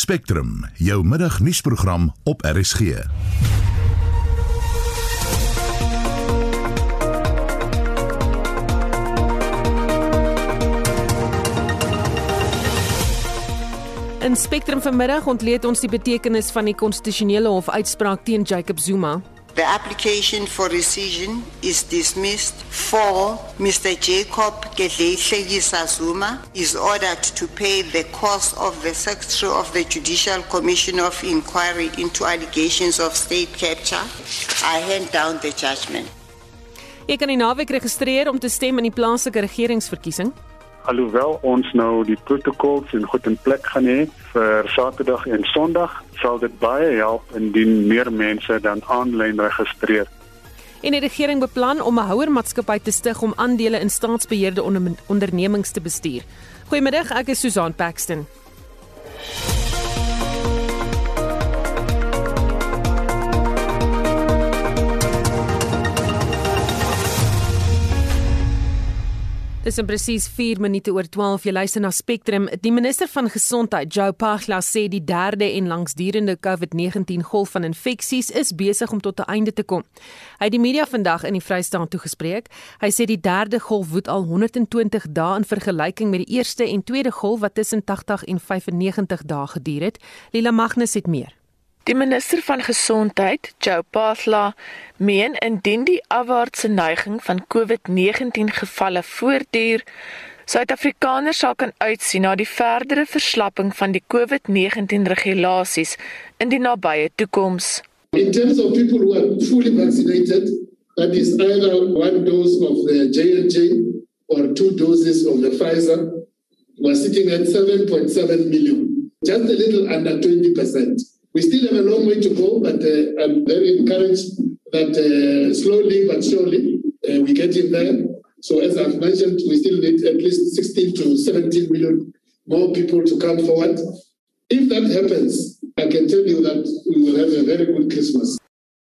Spectrum, jou middagnuusprogram op RSG. In Spectrum vanmiddag ontleed ons die betekenis van die konstitusionele hof uitspraak teen Jacob Zuma. The application for rescission is dismissed for Mr. Jacob Gedleyihlekisa Zuma is ordered to pay the cost of the Secretary of the Judicial Commission of Inquiry into allegations of state capture. I hand down the judgment. Jy kan die naweek registreer om te stem in die plaaslike regeringsverkiesing. Alhoewel ons nou die protokols en goed in plek gaan hê vir Saterdag en Sondag, sal dit baie help indien meer mense dan aanlyn registreer. En die regering beplan om 'n houermaatskappy te stig om aandele in staatsbeheerde ondernemings te bestuur. Goeiemiddag, ek is Susan Paxton. Dis in presies 4 minute oor 12 jy luister na Spectrum. Die minister van Gesondheid, Joe Pagla, sê die derde en langsdurende COVID-19 golf van infeksies is besig om tot 'n einde te kom. Hy het die media vandag in die Vrystaat toegespreek. Hy sê die derde golf woed al 120 dae in vergelyking met die eerste en tweede golf wat tussen 80 en 95 dae geduur het. Lila Magnus het meer. Die minister van gesondheid, Joe Pagla, meen indien die afwaartse neiging van COVID-19 gevalle voortduur, Suid-Afrikaners sal kan uitsien na die verdere verslapping van die COVID-19 regulasies in die nabye toekoms. In terms of people who are fully vaccinated, that is either one dose of the J&J or two doses of the Pfizer, we're sitting at 7.7 million, just a little under 20%. We still have a long way to go, but uh, I'm very encouraged that uh, slowly but surely uh, we get in there. So as I've mentioned, we still need at least 16 to 17 million more people to come forward. If that happens, I can tell you that we will have a very good Christmas.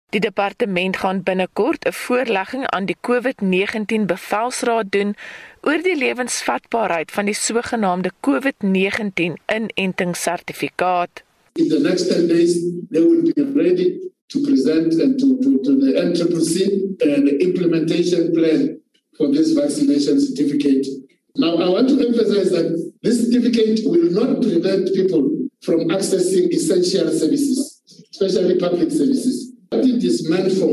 Die departement gaan binnekort 'n voorlegging aan die COVID-19 bevelsraad doen oor die lewensvatbaarheid van die sogenaamde COVID-19 inentingssertifikaat. In the next 10 days, they will be ready to present and to, to, to the NCCC uh, the implementation plan for this vaccination certificate. Now, I want to emphasize that this certificate will not prevent people from accessing essential services, especially public services. What it is meant for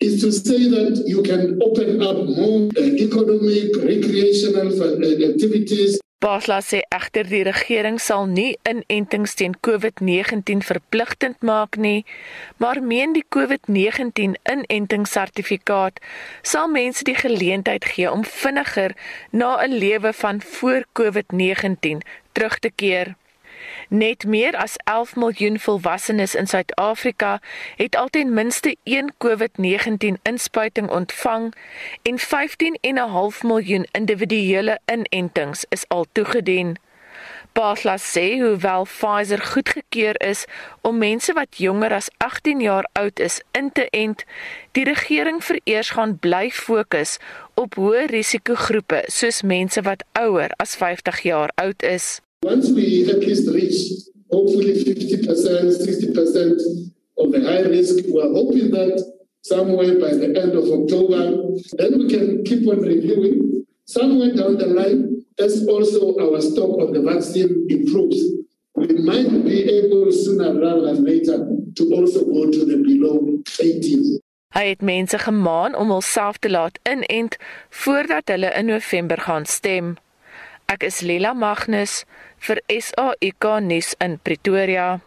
is to say that you can open up more uh, economic, recreational uh, activities Basla sê egter die regering sal nie inentings teen COVID-19 verpligtend maak nie, maar meen die COVID-19 inentingssertifikaat sal mense die geleentheid gee om vinniger na 'n lewe van voor COVID-19 terug te keer. Net meer as 11 miljoen volwassenes in Suid-Afrika het al ten minste een COVID-19 inspuiting ontvang en 15,5 miljoen individuele inentings is al toegedien. Basla sê hoewel Pfizer goedgekeur is om mense wat jonger as 18 jaar oud is in te ent, die regering vereers gaan bly fokus op hoë risikogroepe soos mense wat ouer as 50 jaar oud is. Once we at least reach hopefully 50%, 60% of the high risk, we're hoping that somewhere by the end of October, then we can keep on reviewing. Somewhere down the line, as also our stock of the vaccine improves, we might be able sooner rather than later to also go to the below 18. Hy het mense gemaan om hulself te laat inent voordat hulle in November gaan stem. Ek is Lela Magnus vir SAIK nuus in Pretoria.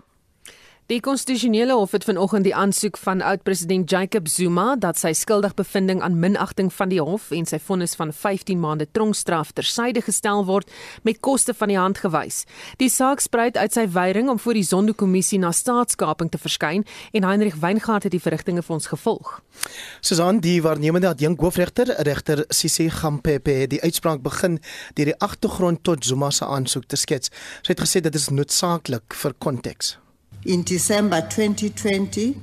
Die konstitusionele hof het vanoggend die aansoek van oud-president Jacob Zuma dat sy skuldig bevinding aan minagting van die hof en sy vonnis van 15 maande tronkstraf tersyde gestel word met koste van die hand gewys. Die saak spruit uit sy weiering om voor die Zondo-kommissie na staatskaping te verskyn en Heinrich Weingart het die verrigtinge vir ons gevolg. Susan, die waarnemende adjunk hoofregter, regter Sisi Gampepe, het die uitspraak begin deur die agtergrond tot Zuma se aansoek te skets. Sy het gesê dit is noodsaaklik vir konteks. In December 2020,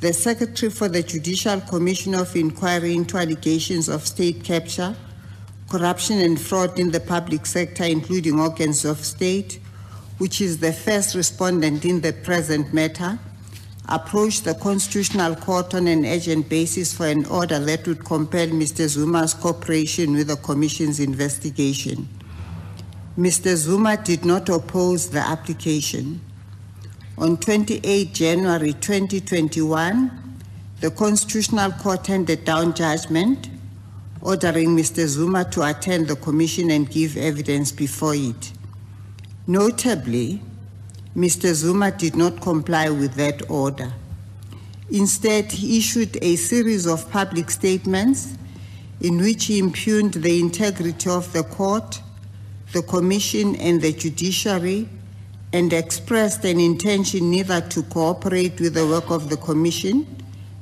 the Secretary for the Judicial Commission of Inquiry into allegations of state capture, corruption and fraud in the public sector, including organs of state, which is the first respondent in the present matter, approached the Constitutional Court on an urgent basis for an order that would compel Mr. Zuma's cooperation with the Commission's investigation. Mr. Zuma did not oppose the application. On 28 January 2021, the Constitutional Court handed down judgment ordering Mr. Zuma to attend the commission and give evidence before it. Notably, Mr. Zuma did not comply with that order. Instead, he issued a series of public statements in which he impugned the integrity of the court, the commission, and the judiciary, and expressed an intention neither to cooperate with the work of the commission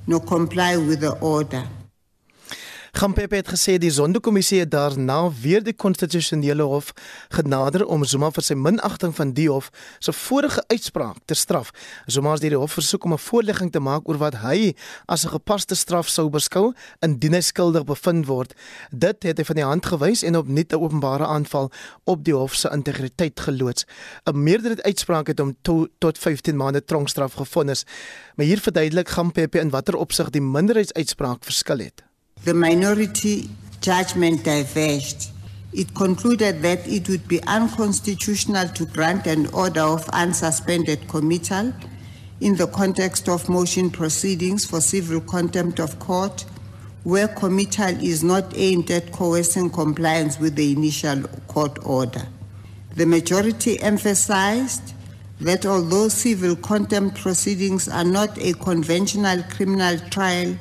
nor comply with the order. Gampepe het gesê die Sondekommissie het daarna weer die konstitusionele hof genader om Zuma vir sy minagting van die hof se vorige uitspraak te straf. Zuma het die hof versoek om 'n voorlegging te maak oor wat hy as 'n gepaste straf sou beskou indien hy skuldig bevind word. Dit het hy van die hand gewys en opnuut 'n openbare aanval op die hof se integriteit geloods. 'n Meerderheid uitspraak het hom to, tot 15 maande tronkstraf gevonnis. Maar hier verduidelik Gampepe in watter opsig die minderheidsuitspraak verskil het. The minority judgment diverged. It concluded that it would be unconstitutional to grant an order of unsuspended committal in the context of motion proceedings for civil contempt of court, where committal is not aimed at coercing compliance with the initial court order. The majority emphasized that although civil contempt proceedings are not a conventional criminal trial,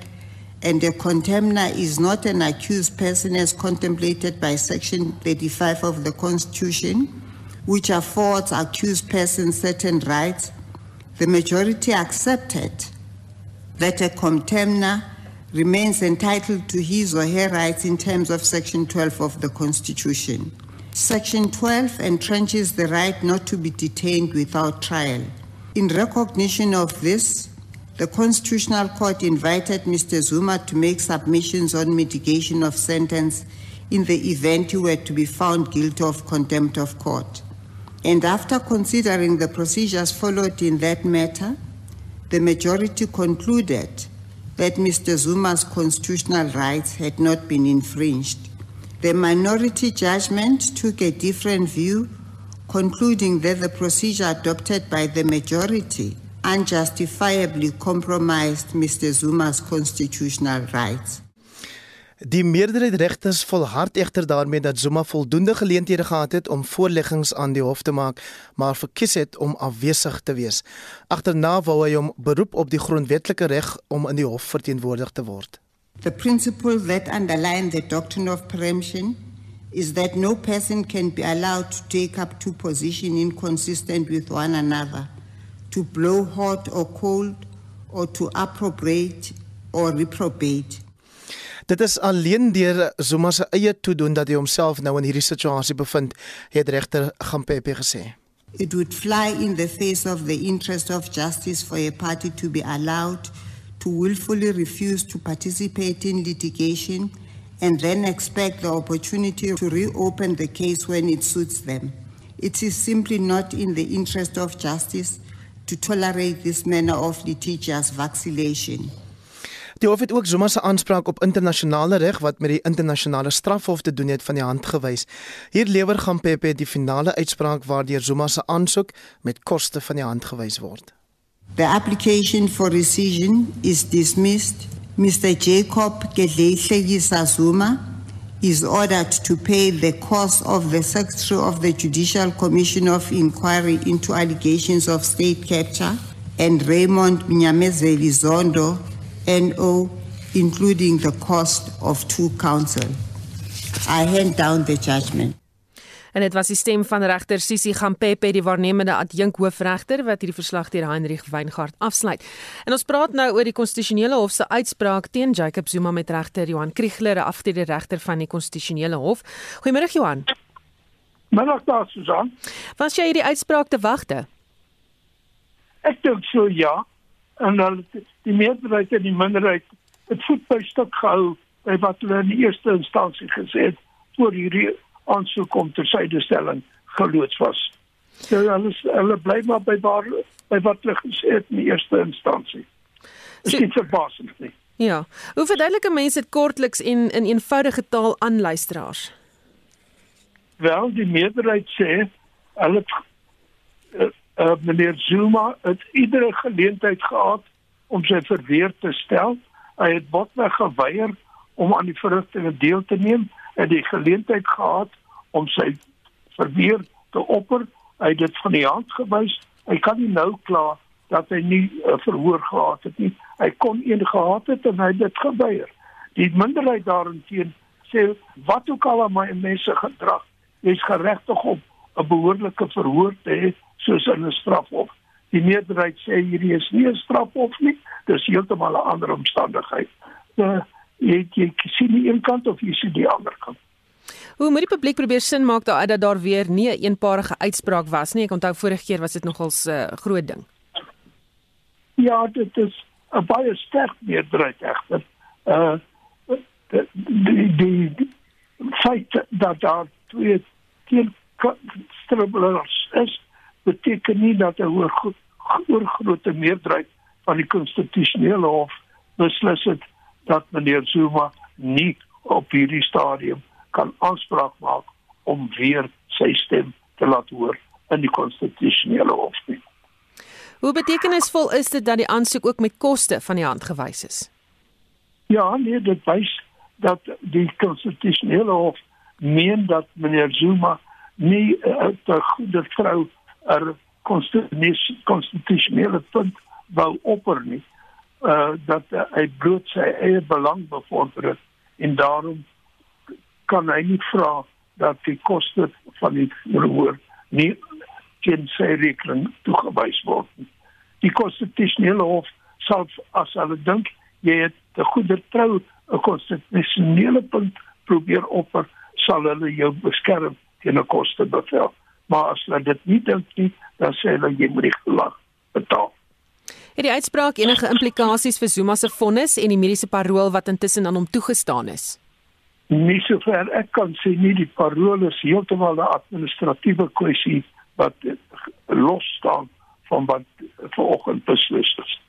and the contemner is not an accused person as contemplated by Section 35 of the Constitution, which affords accused persons certain rights, the majority accepted that a contemner remains entitled to his or her rights in terms of Section 12 of the Constitution. Section 12 entrenches the right not to be detained without trial. In recognition of this, the Constitutional Court invited Mr. Zuma to make submissions on mitigation of sentence in the event he were to be found guilty of contempt of court. And after considering the procedures followed in that matter, the majority concluded that Mr. Zuma's constitutional rights had not been infringed. The minority judgment took a different view, concluding that the procedure adopted by the majority unjustifiably compromised Mr. Zuma's constitutional rights. Die meerderheid regters volhard egter daarmee dat Zuma voldoende geleenthede gehad het om voorleggings aan die hof te maak, maar verkies het om afwesig te wees. Agterna wou hy hom beroep op die grondwetlike reg om in die hof verteenwoordig te word. The principle that underlines the doctrine of preemption is that no person can be allowed to take up two positions inconsistent with one another. To blow hot or cold or to appropriate or reprobate. Dit is alleen deur Zuma se eie toedoen dat hy homself nou in hierdie situasie bevind, het regter Gampepe gesê. It would fly in the face of the interest of justice for a party to be allowed to willfully refuse to participate in litigation and then expect the opportunity to reopen the case when it suits them. It is simply not in the interest of justice to tolerate this manner of litigious vacillation. Die hof het ook Zuma se aanspraak op internasionale reg wat met die internasionale strafhof te doen het van die hand gewys. Hier lewer gaan Pepe die finale uitspraak waardeur Zuma se aansoek met koste van die hand gewys word. The application for rescission is dismissed. Mr Jacob Gedlehle Zuma is ordered to pay the cost of the Secretary of the Judicial Commission of Inquiry into allegations of state capture and Raymond Mnyamezeli Zondo, NO, including the cost of two counsel. I hand down the judgment. En dit was die stem van regter Sisi Gampepe, die waarnemende adjunk hoofregter wat hierdie verslag deur Heinrich Weingart afsluit. En ons praat nou oor die konstitusionele hof se uitspraak teen Jacob Zuma met regter Johan Kriegler, afgetrede regter van die konstitusionele hof. Goeiemôre Johan. Middag daar Susan. Was jy hierdie uitspraak te wagte? Ek dink so ja. En dan die meerderheid en die minderheid het voet by stuk gehou by wat hulle in die eerste instansie gesê het voor hierdie aansoek om ter syde stelling geloods was. So hulle hulle bly maar by waar by wat hulle gesê het in die eerste instansie. Dit is nie verbaasend nie. Ja. Hoe verduidelik mense dit kortliks en in eenvoudige taal aan luisteraars? Wel, die meerderheid sê hulle uh, uh, meneer Zuma het iedere geleentheid gehad om sy verweer te stel. Hy het botweg geweier om aan die verrigtinge deel te neem en die geleentheid gehad om sy verweer te opper. Hy het dit van die hand gewys. Hy kan nie nou kla dat hy nie uh, verhoor gehad het nie. Hy kon een gehad het en hy het dit geweier. Die minderheid daarteen sê wat ook al aan my mense gedrag, jy's geregtig om 'n behoorlike verhoor te hê soos in 'n strafhof. Die meerderheid sê hierdie is nie 'n strafhof nie, dis heeltemal 'n ander omstandigheid. Uh, jy jy sien die een kant of jy sien die ander kant. Hoe moet die publiek probeer sin maak daaruit dat daar weer nie 'n een eenparige uitspraak was nie? Ek onthou vorige keer was dit nogals 'n uh, groot ding. Ja, dit is 'n baie sterk meerderheid egter. Uh die die, die, die feit dat daar twee teen stribbelers is beteken nie dat 'n hoë oor grootte meerderheid van die konstitusionele hof beslis het dat meneer Zuma nie op hierdie stadium kan aanspraak maak om weer sy stem te laat hoor in die konstitusionele hof nie. Hoe betekenisvol is dit dat die aansoek ook met koste van die hand gewys is? Ja, nee, dit wys dat die konstitusionele hof meen dat meneer Zuma nie 'n uh, eh, goeie vrou 'n konstitusionele punt wou opper nie uh dat uh, hy bloot sy eie belang bevorder het en daarom kan hy nie vra dat die koste van die verhoor nie teen sy rekening toegewys word nie. Die konstitusionele hof sal as hulle dink jy het 'n goeie trou 'n konstitusionele punt probeer opper sal hulle jou beskerm teen 'n koste bevel. Maar as hulle dit nie dink nie, dan sê hulle jy moet die gelag betaal. Het die uitspraak enige implikasies vir Zuma se vonnis en die mediese parol wat intussen aan hom toegestaan is? Nie sover ek kan sê nie die parol is heeltemal 'n administratiewe kwessie wat los staan van wat vanoggend beslis is.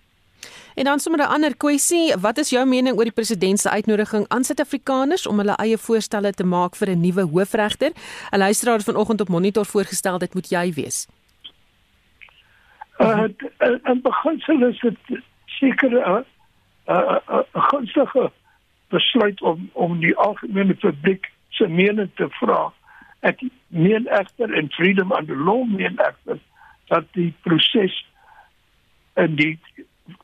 En dan sommer 'n ander kwessie, wat is jou mening oor die president se uitnodiging aan Suid-Afrikaners om hulle eie voorstelle te maak vir 'n nuwe hoofregter? 'n Luisteraar het vanoggend op Monitor voorgestel dit moet jy wees. Uh, en beginsel is dit seker 'n 'n gunstige besluit om om die algemene publiek se mening te vra. Ek meen egter in freedom and law meen egter dat die proses en die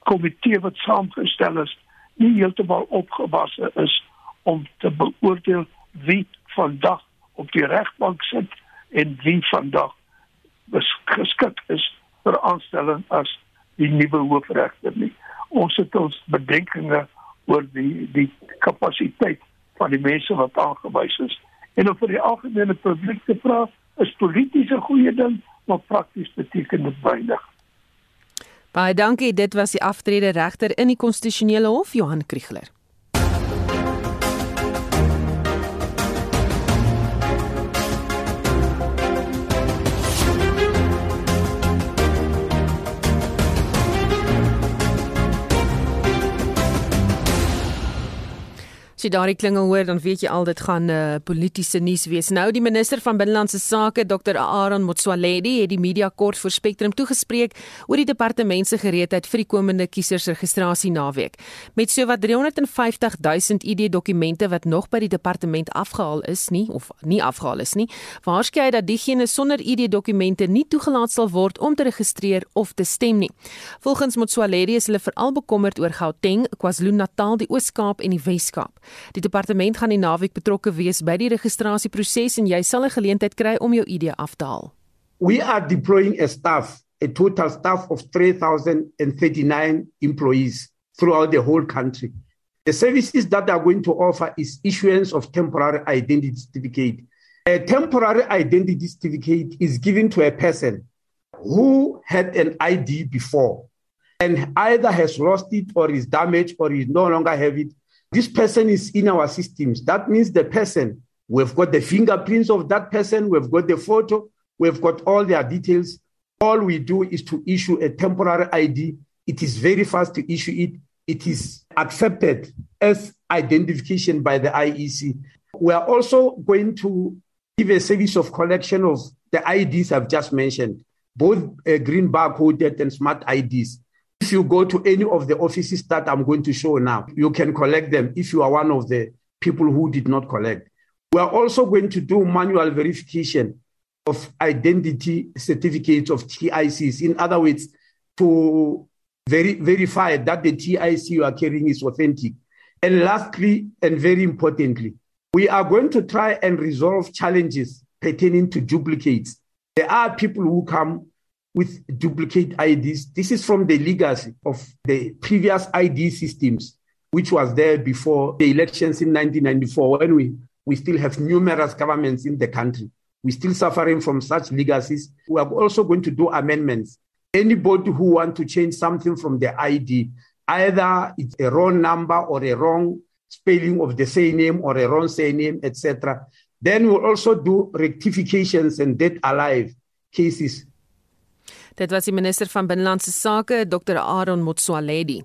komitee wat saamgestel is nie heeltemal opgewasse is om te beoordeel wie vandag op die regbank sit en wie vandag geskik is vir aanstelling as die nuwe hoofregter nie. Ons het ons bedenkinge oor die die kapasiteit van die mense wat aangewys is. En om vir die algemene publiek te vra, is polities 'n goeie ding, maar prakties beteken dit weinig. Baie dankie, dit was die aftrede regter in die konstitusionele hof Johan Kriegler. Jy daardie klingel hoor, dan weet jy al dit gaan 'n uh, eh, politieke nuus wees. Nou die minister van binnelandse sake, Dr. Aaron Motsoaledi, het die media kort voor Spectrum toegespreek oor die departement se gereedheid vir die komende kiesersregistrasie naweek. Met sowat 350 000 ID-dokumente wat nog by die departement afgehaal is nie of nie afgehaal is nie, waarskynlik hy dat diegene sonder ID-dokumente nie toegelaat sal word om te registreer of te stem nie. Volgens Motsoaledi is hulle veral bekommerd oor Gauteng, KwaZulu-Natal, die Oos-Kaap en die Wes-Kaap. Die departement gaan die naweek betrokke wees by die registrasieproses en jy sal 'n geleentheid kry om jou ID af te haal. We are deploying a staff, a total staff of 3039 employees throughout the whole country. The services that are going to offer is issuance of temporary identity certificate. A temporary identity certificate is given to a person who had an ID before and either has lost it or is damaged or is no longer have it this person is in our systems. That means the person, we've got the fingerprints of that person, we've got the photo, We've got all their details. All we do is to issue a temporary ID. It is very fast to issue it. It is accepted as identification by the IEC. We are also going to give a service of collection of the IDs I've just mentioned, both uh, green barcoded and smart IDs. If you go to any of the offices that I'm going to show now, you can collect them if you are one of the people who did not collect. We are also going to do manual verification of identity certificates of TICs. In other words, to veri- verify that the TIC you are carrying is authentic. And lastly, and very importantly, we are going to try and resolve challenges pertaining to duplicates. There are people who come with duplicate IDs. This is from the legacy of the previous ID systems, which was there before the elections in 1994 when we, we still have numerous governments in the country. We're still suffering from such legacies. We are also going to do amendments. Anybody who want to change something from the ID, either it's a wrong number or a wrong spelling of the surname or a wrong surname, etc. Then we'll also do rectifications and dead alive cases Dit was die minister van binnelandse sake, Dr. Aaron Motsoaledi.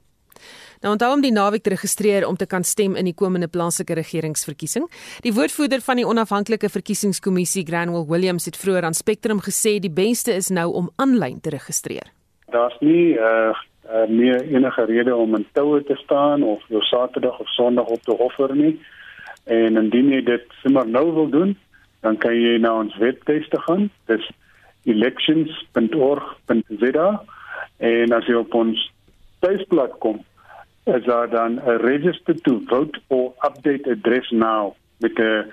Nou onthou om die naweek te registreer om te kan stem in die komende plaaslike regeringsverkiesing. Die woordvoerder van die onafhanklike verkiesingskommissie, Granwell Williams, het vroeër aan Spectrum gesê die beste is nou om aanlyn te registreer. Daar's nie uh, uh meer enige rede om in toue te staan of jou Saterdag of Sondag op te offer nie. En indien jy dit sommer nou wil doen, dan kan jy na ons webtuiste gaan. Dis elections.org.za en as jy op ons tuisblad kom is daar dan 'n register to vote or update address now met 'n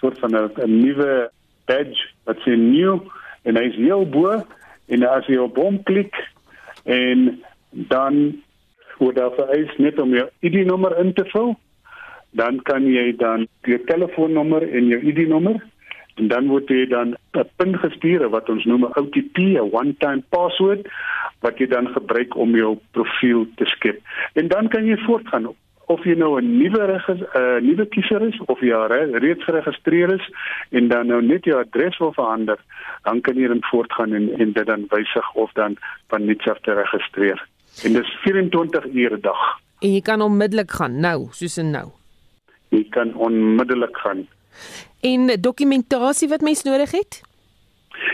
soort van 'n nuwe badge wat sê new en hy is heel bo en as jy op hom klik en dan word daar vereis net om jou ID-nommer in te vul dan kan jy dan jou telefoonnommer en jou ID-nommer en dan word jy dan 'n pin gestuur wat ons noem 'n OTP, 'n one time password wat jy dan gebruik om jou profiel te skep. En dan kan jy voortgaan of jy nou 'n nuwe 'n uh, nuwe kiezer is of jy re reeds geregistreer is en dan nou net jou adres wil verander, dan kan jy dan voortgaan en en dit dan wysig of dan van nuuts af te registreer. En dis 24 ure 'n dag. En jy kan onmiddellik gaan nou, soos en nou. Jy kan onmiddellik gaan en dokumentasie wat mens nodig het?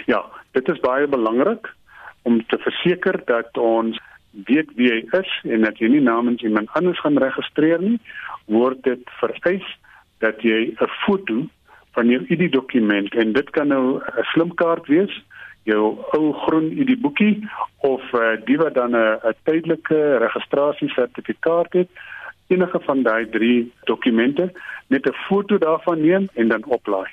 Ja, dit is baie belangrik om te verseker dat ons weet wie jy is en dat jy nie namens iemand anders gaan registreer nie, word dit vereis dat jy 'n foto van jou ID-dokument en dit kan nou 'n slimkaart wees, jou ou groen ID-boekie of uh, die wat dan 'n tydelike registrasiesertifikaat het enige van daai drie dokumente net 'n foto daarvan neem en dan oplaai.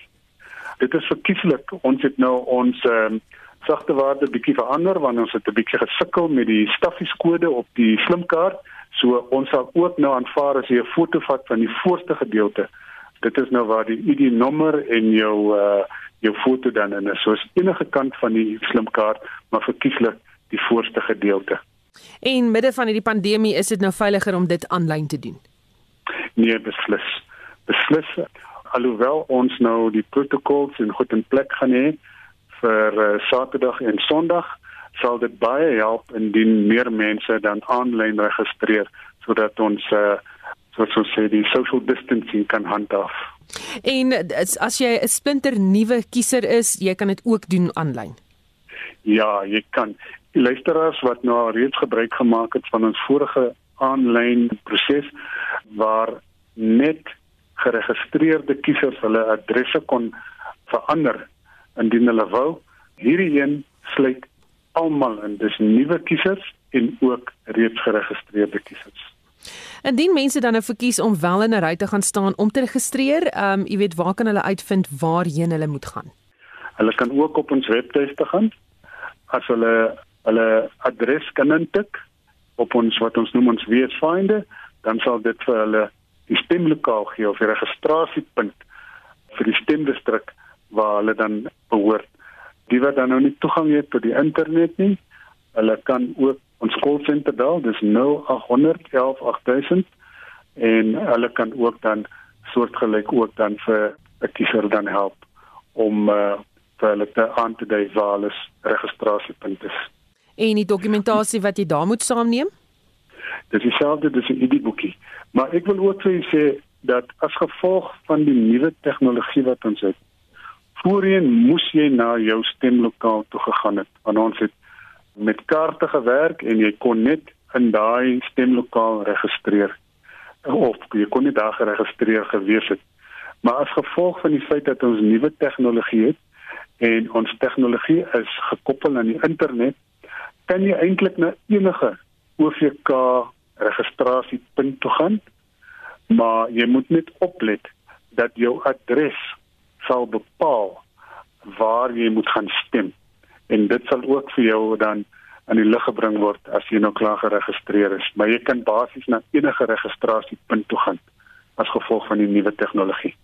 Dit is verkieslik. Ons het nou ons um, sagte waarde bietjie verander want ons het 'n bietjie gesukkel met die staffieskoorde op die slimkaart. So ons sal ook nou aanvaar as jy 'n foto vat van die voorste gedeelte. Dit is nou waar die ID-nommer en jou uh jou foto dan in is. So is enige kant van die slimkaart, maar verkieslik die voorste gedeelte. En midde van hierdie pandemie is dit nou veiliger om dit aanlyn te doen. Nee, beslis. Beslis alhoewel ons nou die protokols in goed in plek gaan hê vir uh, Saterdag en Sondag, sal dit baie help indien meer mense dan aanlyn registreer sodat ons uh, soos ons sê die social distancing kan handhaaf. En as jy 'n splinter nuwe kiezer is, jy kan dit ook doen aanlyn. Ja, jy kan die luisteraars wat nou reeds gebruik gemaak het van ons vorige aanlyn proses waar net geregistreerde kiesers hulle adresse kon verander indien hulle wou. Hierdie een sluit almal in, dis nuwe kiesers en ook reeds geregistreerde kiesers. Indien mense dan nou verkies om wel in 'n ry te gaan staan om te registreer, ehm um, jy weet waar kan hulle uitvind waarheen hulle moet gaan? Hulle kan ook op ons webtuiste gaan. As hulle hulle adres kan intik op ons wat ons noem ons weesfinder, dan sal dit vir hulle die stemlokaal gee of die registrasiepunt vir die stemdistrik waar hulle dan behoort. Die wat dan nou nie toegang het tot die internet nie, hulle kan ook ons callcenter bel, dis 0800 11 8000 en hulle kan ook dan soortgelyk ook dan vir 'n kiezer dan help om uh, vir hulle te aan te dui waar hulle registrasiepunt is. En die dokumentasie wat jy daar moet saamneem? Dis dieselfde, dis 'n ID-boekie. Maar ek wil ook sê dat as gevolg van die nuwe tegnologie wat ons het, voorheen moes jy na jou stemlokaal toe gegaan het. Want ons het met kaarte gewerk en jy kon net in daai stemlokaal registreer of jy kon nie daar geregistreer gewees het. Maar as gevolg van die feit dat ons nuwe tegnologie het en ons tegnologie is gekoppel aan die internet, kan jy eintlik na enige OVK registrasiepunt toe gaan. Maar jy moet net oplet dat jou adres sal bepaal waar jy moet gaan stem. En dit sal ook vir jou dan aan die lig gebring word as jy nou klaar geregistreer is. Maar jy kan basies na enige registrasiepunt toe gaan as gevolg van die nuwe tegnologie.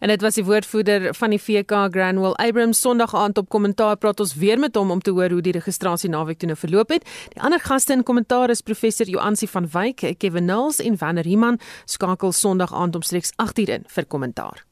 En dit was die woordvoerder van die VK Granwell Abrams Sondag aand op kommentaar praat ons weer met hom om te hoor hoe die registrasie naweek toe nou verloop het. Die ander gaste in kommentaar is professor Joansi van Wyk, Kevin Nulls en Wanner Riemann skakel Sondag aand omstreeks 8:00 in vir kommentaar.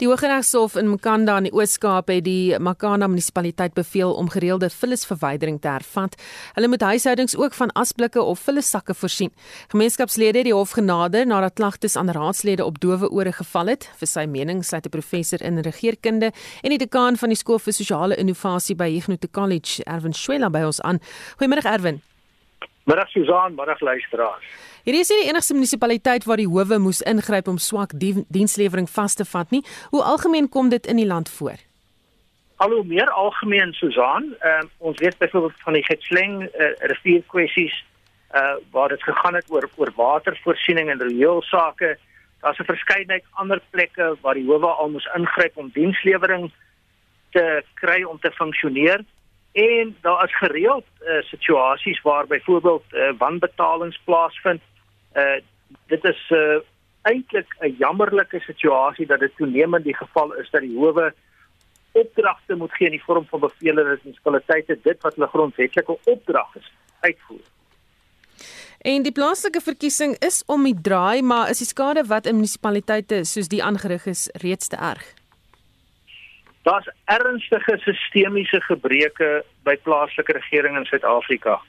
Die Hooggeregshof in Mkanda in die Oos-Kaap het die Makana munisipaliteit beveel om gereelde vullisverwydering te hervat. Hulle moet huishoudings ook van asblikke of vullissakke voorsien. Gemeenskapslede het die hof genader nadat klagtes aan raadslede op dowe ore geval het. Vir sy mening sluit 'n professor in regeringskunde en die dekaan van die skool vir sosiale innovasie by Huguenot College, Erwin Schwella by ons aan. Goeiemôre Erwin. Middag Susan, middag luisteraars. Hierdie is nie die enigste munisipaliteit waar die howe moes ingryp om swak dienslewering vas te vat nie. Hoe algemeen kom dit in die land voor? Al hoe meer algemeen Susan, uh, ons weet byvoorbeeld van die Getsleng uh, rivierkwessies uh waar dit gegaan het oor oor watervoorsiening en rioolsake. Daar's 'n verskeidenheid ander plekke waar die howe al moes ingryp om dienslewering te kry om te funksioneer. En daar is gereeld uh, situasies waar byvoorbeeld uh, wanbetalings plaasvind Uh dit is uh eintlik 'n jammerlike situasie dat dit toenemend die geval is dat die howe opdragte moet gee in die vorm van bevele dat munisipaliteite dit wat hulle grondwetlike opdrag is uitvoer. En die plaaslike verkiesing is om die draai, maar is die skade wat in munisipaliteite soos die aangerig is reeds te erg? Daar's ernstige sistemiese gebreke by plaaslike regering in Suid-Afrika.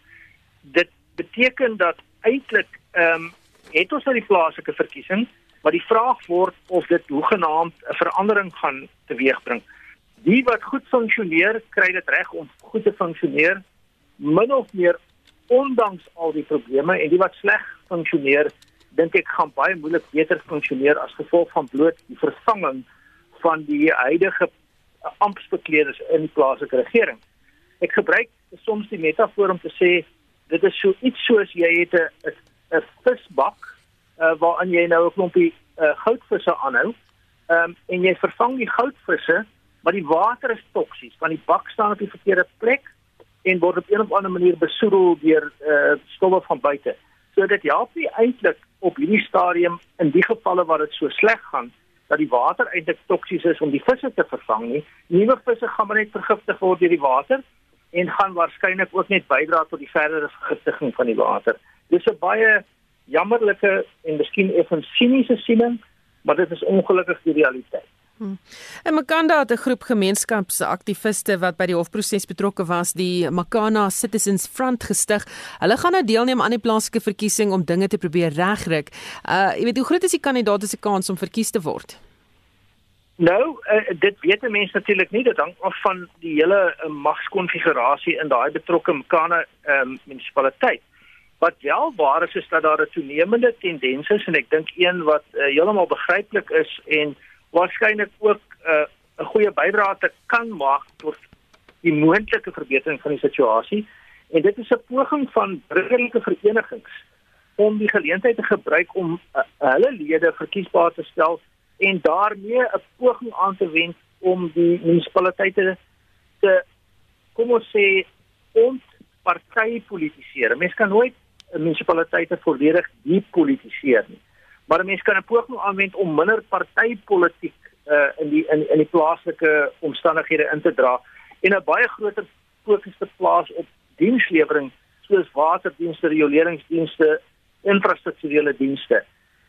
Dit beteken dat eintlik ehm um, het ons nou die plaaslike verkiesing, maar die vraag word of dit hoegenaamd 'n verandering gaan teweegbring. Die wat goed funksioneer, kry dit reg om goed te funksioneer min of meer ondanks al die probleme en die wat sleg funksioneer, dink ek gaan baie moeilik beter funksioneer as gevolg van bloot die vervanging van die huidige amptbekleders in die plaaslike regering. Ek gebruik soms die metafoor om te sê dit is so iets soos jy het 'n 'n visbak uh, waarin jy nou 'n klompie uh, goudvisse aanhou. Ehm um, en jy vervang die goudvisse, maar die water is toksies want die bak staan op die verkeerde plek en word op 'n of ander manier besoedel deur uh, stowwe van buite. So dit help nie eintlik op hierdie stadium in die gevalle waar dit so sleg gaan dat die water eintlik toksies is om die visse te vervang nie. Nuwe visse gaan maar net vergiftig word deur die water en gaan waarskynlik ook net bydra tot die verdere vergiftiging van die water. Dis 'n baie jammerlike en miskien effens siniese siening, maar dit is ongelukkig die realiteit. Hmm. En Makanda het 'n groep gemeenskapsaktiviste wat by die hofproses betrokke was, die Makana Citizens Front gestig. Hulle gaan nou deelneem aan die plaaslike verkiesing om dinge te probeer regryk. Uh, jy weet hoe groot is die kandidaat se kans om verkies te word? Nou, uh, dit weet mense natuurlik nie, dit hang af van die hele uh, magskonfigurasie in daai betrokke Makana um, munisipaliteit. Wat wel waar is is dat daar 'n toenemende tendens is en ek dink een wat uh, heeltemal begryplik is en waarskynlik ook eh, 'n uh, goeie bydrae te kan maak tot die moontlike verbetering van die situasie. En dit is 'n poging van burgerlike verenigings om die geleentheid te gebruik om uh, hulle lede verkiesbaar te stel en daarmee 'n poging aan te wend om die munisipaliteite te kom ons sê ontpartypolitiseer. Mense kan nooit munisipaliteite volledig depolitiseer nie. Maar mense kan 'n poging aanwend om minder partytetiek uh, in die in, in die plaaslike omstandighede in te dra en 'n baie groter fokus te plaas op dienslewering soos waterdienste, rioleringsdienste, infrastrukturele dienste.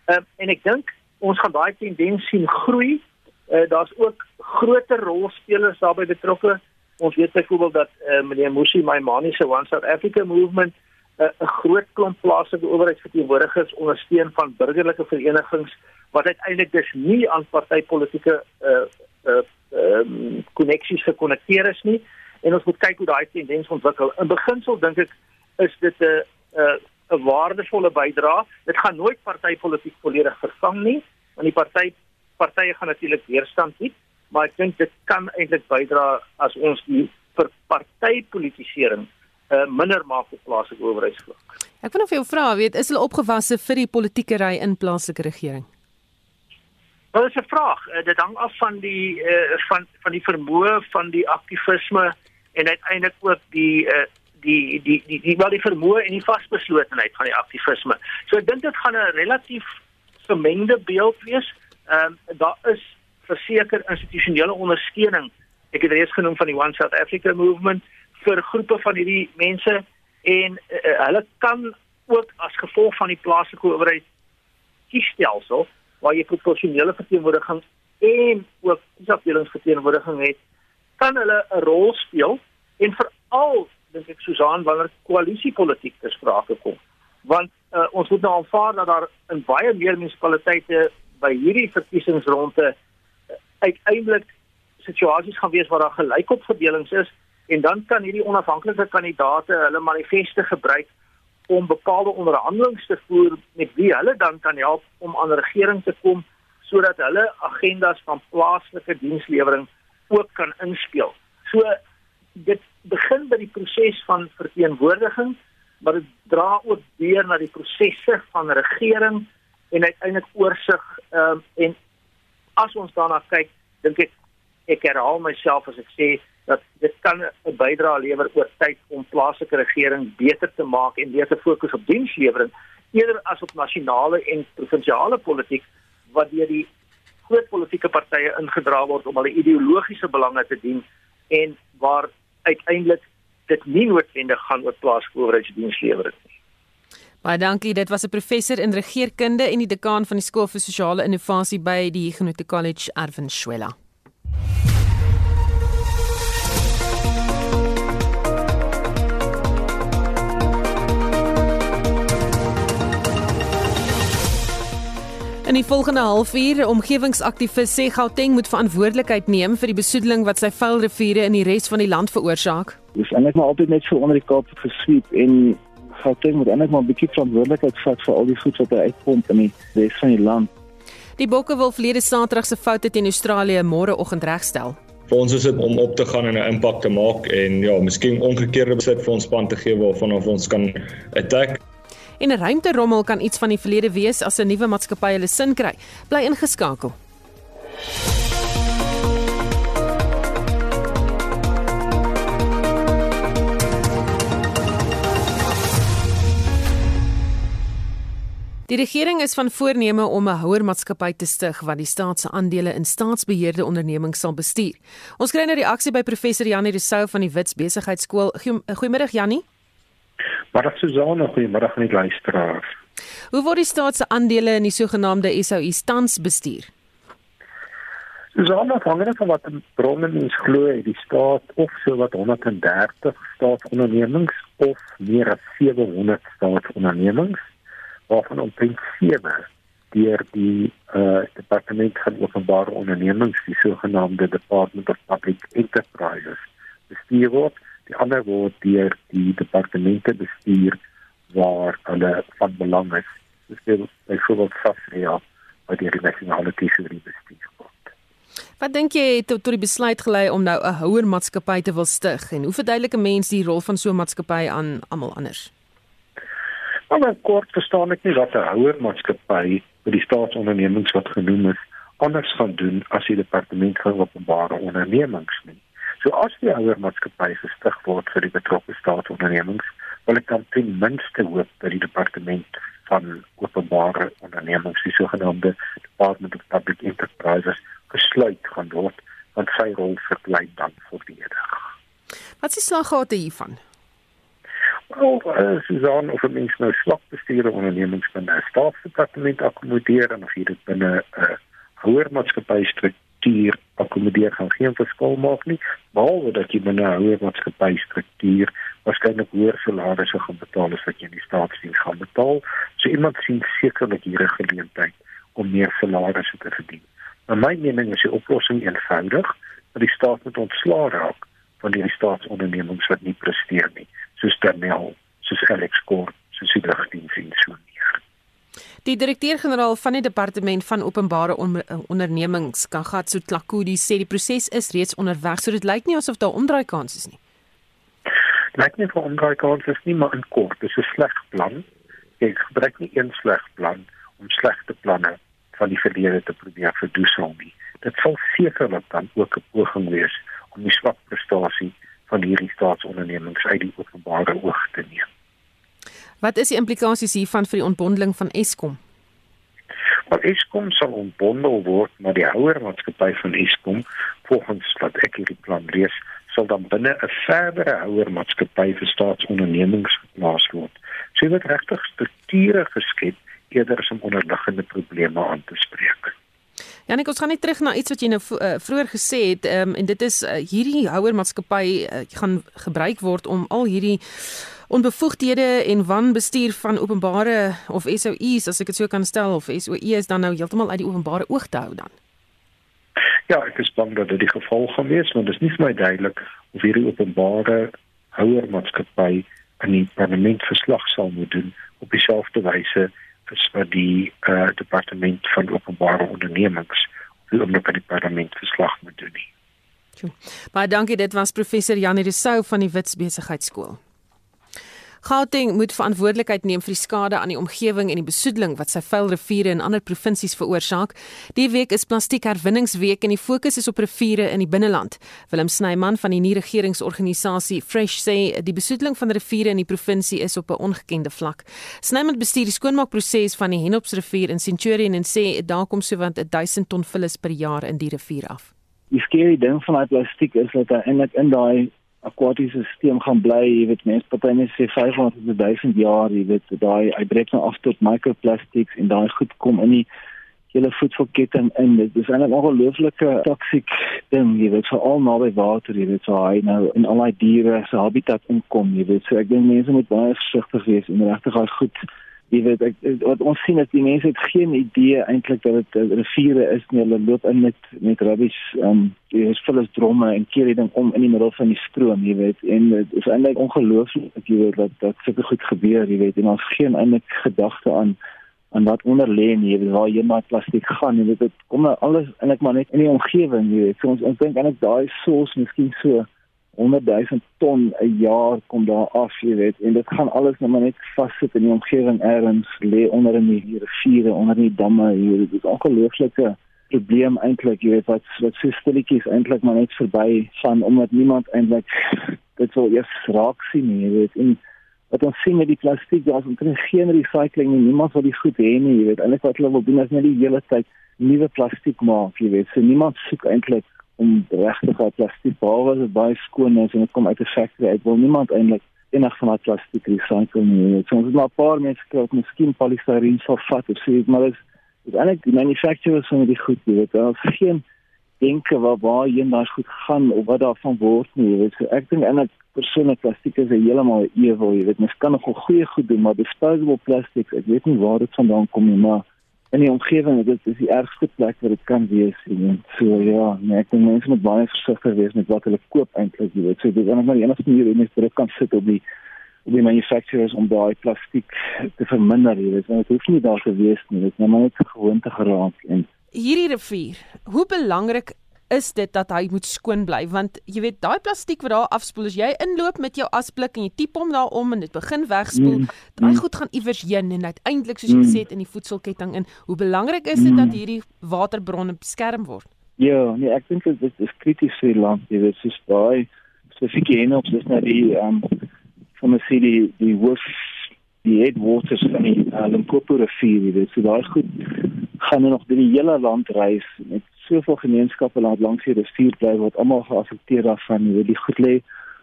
Um, en ek dink ons gaan daai tendens sien groei. Uh, Daar's ook groter rolspelers daarbey betrokke. Ons weet byvoorbeeld dat uh, meneer Musi Maimane se One South Africa movement eh, 'n groot klomp plaaslike owerheidsverteenwoordigers ondersteun van burgerlike verenigings wat uiteindelik dus nie aan partytetiese uh uh um, koneksies gekonnekteer is nie en ons moet kyk hoe daai tendens ontwikkel. In beginsel dink ek is dit 'n 'n 'n waardevolle bydrae. Dit gaan nooit partytetiek volledig vervang nie, want die party partye gaan natuurlik weerstand bied, maar ek dink dit kan eintlik bydra as ons die vir partypolitisering uh, minder maak op plaaslike owerheidsvlak. Ek wil of jou vra, weet, is hulle opgewasse vir die politieke ry in plaaslike regering? Wel, dis 'n vraag. Uh, dit hang af van die uh, van van die vermoë van die aktivisme en uiteindelik ook die uh, die die die die wel die vermoë en die vasbeslotenheid van die aktivisme. So ek dink dit gaan 'n relatief gemengde beeld wees. Ehm um, daar is verseker institusionele ondersteuning. Ek het reeds genoem van die One South Africa movement vir groepe van hierdie mense en uh, hulle kan ook as gevolg van die plaaslike owerheid kiesstelsel waar jy proporsionele verteenwoordiging en ook kiesafdelingsverteenwoordiging het, kan hulle 'n rol speel en veral dink ek Susan wanneer koalisiepolitiek te sprake kom. Want uh, ons moet nou aanvaar dat daar in baie meer munisipaliteite by hierdie verkiesingsronde uh, uiteindelik situasies gaan wees waar daar gelykopverdelings is en dan kan hierdie onafhanklike kandidaate hulle manifeste gebruik om bepaalde onderhandelinge te voer met wie hulle dan kan help om aan regering te kom sodat hulle agendas van plaaslike dienslewering ook kan inspel. So dit begin by die proses van verteenwoordiging, maar dit dra ook deur na die prosesse van regering en uiteindelik oorsig ehm um, en as ons daarna kyk, dink ek ek herhaal myself as ek sê dat dit kan 'n bydrae lewer oor tyd om plaaslike regering beter te maak en weer te fokus op dienslewering eerder as op nasionale en provinsiale politiek wat deur die groot politieke partye ingedra word om hulle ideologiese belange te dien en waar uiteindelik dit nie noodwendig gaan oor plaaslike owerheidsdienslewering nie. Baie dankie. Dit was 'n professor in regeringskunde en die dekaan van die skool vir sosiale innovasie by die Huguenot College, Erwin Schwella. In die volgende halfuur, omgewingsaktivis sê Gauteng moet verantwoordelikheid neem vir die besoedeling wat sy vuilriviere in die res van die land veroorsaak. Dis eintlik maar altyd net so onder die Kaap gesweep en Gauteng moet eintlik maar 'n bietjie verantwoordelikheid vat vir al die goed wat hy uitpomp in die res van die land. Die Bokke wil verlede Saterdag se foute teen Australië môreoggend regstel. Vir ons is dit om op te gaan en 'n impak te maak en ja, miskien omgekeerde besit vir ons span te gee waarvan ons kan attack. En 'n ruimterommel kan iets van die verlede wees as 'n nuwe maatskappy hulle sin kry. Bly ingeskakel. Die regering is van voorneme om 'n houermaatskappy te stig wat die staat se aandele in staatsbeheerde ondernemings sal bestuur. Ons kry 'n reaksie by professor Janie Rousseau van die Wits Besigheidsskool. Goeiemiddag Janie. Maar dat Susanne, goeiemiddag aan die luisteraars. Hoe word die staat se aandele in die sogenaamde SOE tans bestuur? Susanne, hangende van wat bronne mens glo, die staat of so wat 130 staatsondernemings of meer as 700 staatsondernemings waarvan omtrent 7 deur die uh, departement van openbare ondernemings, die sogenaamde Department of Public Enterprises, bestuur word die ander word deur die departemente bestuur waar hulle van belang is. Dis byvoorbeeld Safria wat deur die nasionale tesourie bestuur word. Wat dink jy het tot die besluit gelei om nou 'n houer maatskappy te wil stig? En hoe verduidelik 'n mens die rol van so 'n maatskappy aan almal anders? Maar kort verstaan ek nie wat 'n houer maatskappy vir die staatsondernemings wat genoem is anders gaan doen as die departement van openbare ondernemings nie. So as die ouer maatskappy gestig word vir die betrokke staatsondernemings, wil ek dan ten minste hoop dat die departement van openbare ondernemings, die sogenaamde Department of Public Enterprises, gesluit gaan word want sy rol verbly dan volledig. Wat is die slaggate hiervan? Wel, uh, Susan of 'n mens nou swak bestuurde ondernemings binne 'n staatsdepartement akkommodeer en of jy dit binne 'n uh, hoër maatskappy struktuur akkommodeer gaan geen verskil maak nie, behalwe dat jy binne 'n hoër maatskappy struktuur waarskynlik hoër salarisse gaan betaal as wat jy in die staatsdiens gaan betaal. So iemand sien sekerlik hier 'n geleentheid om meer salarisse te verdien. Maar my mening is die oplossing eenvoudig, dat die staat moet ontslaa raak van die staatsondernemings wat nie presteer nie, soos Danel, soos Alex Kort, soos die lugdiens en so meer. Die direkteur-generaal van die departement van openbare on ondernemings, Kagatso Tlakudi, sê die proses is reeds onderweg, so dit lyk nie asof daar omdraai kans is nie. Lyk nie vir omdraai kans is nie, maar in kort, dis 'n sleg plan. Ek gebruik nie een sleg plan om slegte planne van die verlede te probeer verdoesel nie. Dit sal sekerlik dan ook 'n poging wees om die swak prestasie van hierdie staatsondernemings uit die openbare oog te neem. Wat is die implikasies hiervan vir die ontbondeling van Eskom? Maar Eskom sal ontbondel word na die houer maatskappy van Eskom volgens wat ek hierdie plan lees sal dan binne 'n verdere houer maatskappy vir staatsondernemings geplaas word. So dit regtig strukture geskep eerder as om onderliggende probleme aan te spreek. Janik, ons gaan net terug na iets wat jy nou uh, vroeër gesê het, um, en dit is uh, hierdie houer maatskappy uh, gaan gebruik word om al hierdie onbevoegdhede en wanbestuur van openbare of SOEs, as ek dit so kan stel, of SOEs dan nou heeltemal uit die openbare oog te hou dan. Ja, ek is bang dat dit die geval gaan wees, want dit is nie vir my duidelik of hierdie openbare houer maatskappy aan die parlement verslag sal moet doen op dieselfde wyse is vir die uh, departement van openbare ondernemings om op die parlement verslag moet doen. Baie dankie, dit was professor Janie Rousseau van die Wits Besigheidsskool. Gauteng moet verantwoordelikheid neem vir die skade aan die omgewing en die besoedeling wat sy vuil riviere in ander provinsies veroorsaak. Die week is plastiekherwinningsweek en die fokus is op riviere in die binneland. Willem Snyman van die nie-regeringsorganisasie Fresh sê die besoedeling van riviere in die provinsie is op 'n ongekende vlak. Snyman bestuur die skoonmaakproses van die Henopsrivier in Centurion en sê daar kom sowat 1000 ton vullis per jaar in die rivier af. Die skerry ding van daai plastiek is dat hy eintlik in daai akwatiese stelsel gaan bly, jy weet mense party net sê 500 tot 1000 jaar, jy weet daai hy breek nou af tot microplastics en daai goed kom in die hele voedselketting in. Dit is 'n ongelooflike toksiek ding, jy weet veral naby water, jy weet so hy nou in al daai diere se habitat inkom, jy weet so ek dink mense moet baie versigtig wees en regtig al goed jy weet ek, wat ons sien is die mense het geen idee eintlik dat dit riviere is nie. Hulle loop in met met rubbish um jy is vullis dromme en keer dit dan om in die middel van die stroom jy weet. En dit is eintlik ongelooflik jy weet dat dat sulke goed gebeur jy weet. En ons geen eintlik gedagte aan aan wat onder lê nie jy weet waar jy maar plastiek gaan. Weet dit kom nou alles eintlik maar net in die omgewing jy weet. So ons ons dink eintlik daai soos miskien so 100 000 ton 'n jaar kom daar af, jy weet, en dit gaan alles net maar net vassit in die omgewing ergens lê onder in die riviere, onder in die damme, weet, dit is ongelooflike probleem eintlik, jy weet, wat wat so stilletjies eintlik maar net verby van omdat niemand eintlik dit wil eers raak sien jy weet, en wat ons sien met die plastiek, daar's omtrent geen recycling nie, niemand wil dit goed hê nie, jy weet, eintlik wat hulle wil doen is net die hele tyd nuwe plastiek maak, jy weet, so niemand soek eintlik om regtig al plastiek behalwe dit baie skoon is en dit kom uit 'n factory uit wil niemand eintlik enig van daai plastiek recycle nie. So ons het maar 'n paar mense gekry wat miskien polystyreen sal vat of sê maar dit is eintlik die manufacturers van die goed, jy weet, daar is geen denke waar waar jy nou goed gaan of wat daarvan word nie. Jy weet, so ek dink eintlik persoonlik plastiek is heeltemal ewel, jy weet, mens kan nog goeie goed doen, maar disposable plastics, ek weet nie waar dit vandaan kom nie, maar in die omgewing dit is die ergste plek waar dit kan wees en so ja nee, ek dink mense moet baie versigtig wees met wat hulle koop eintlik jy weet. So dit is net maar die enigste manier hoe mens druk kan sit op die op die manufacturers om daai plastiek te verminder jy weet. Want dit hoef nie daar te wees nie dit is net maar net gewoonte geraak en hierdie rivier hoe belangrik is dit dat hy moet skoon bly want jy weet daai plastiek wat daar afspoel as jy inloop met jou asblik en jy tipe hom daarom en dit begin wegspoel mm. daai mm. goed gaan iewers heen en uiteindelik soos jy mm. gesê het in die voedselketting in hoe belangrik is dit mm. dat hierdie waterbronne beskerm word ja nee ek dink dit is krities vir die land jy weet soos daai spesifieke enops is nou die um, van die city die hoof die headwaters van die uh, Limpopo rivier jy weet so daai goed gaan nog deur die hele land reis met soveel gemeenskappe laat langs die rivier bly wat almal geaffekteer daarvan, jy weet die goed lê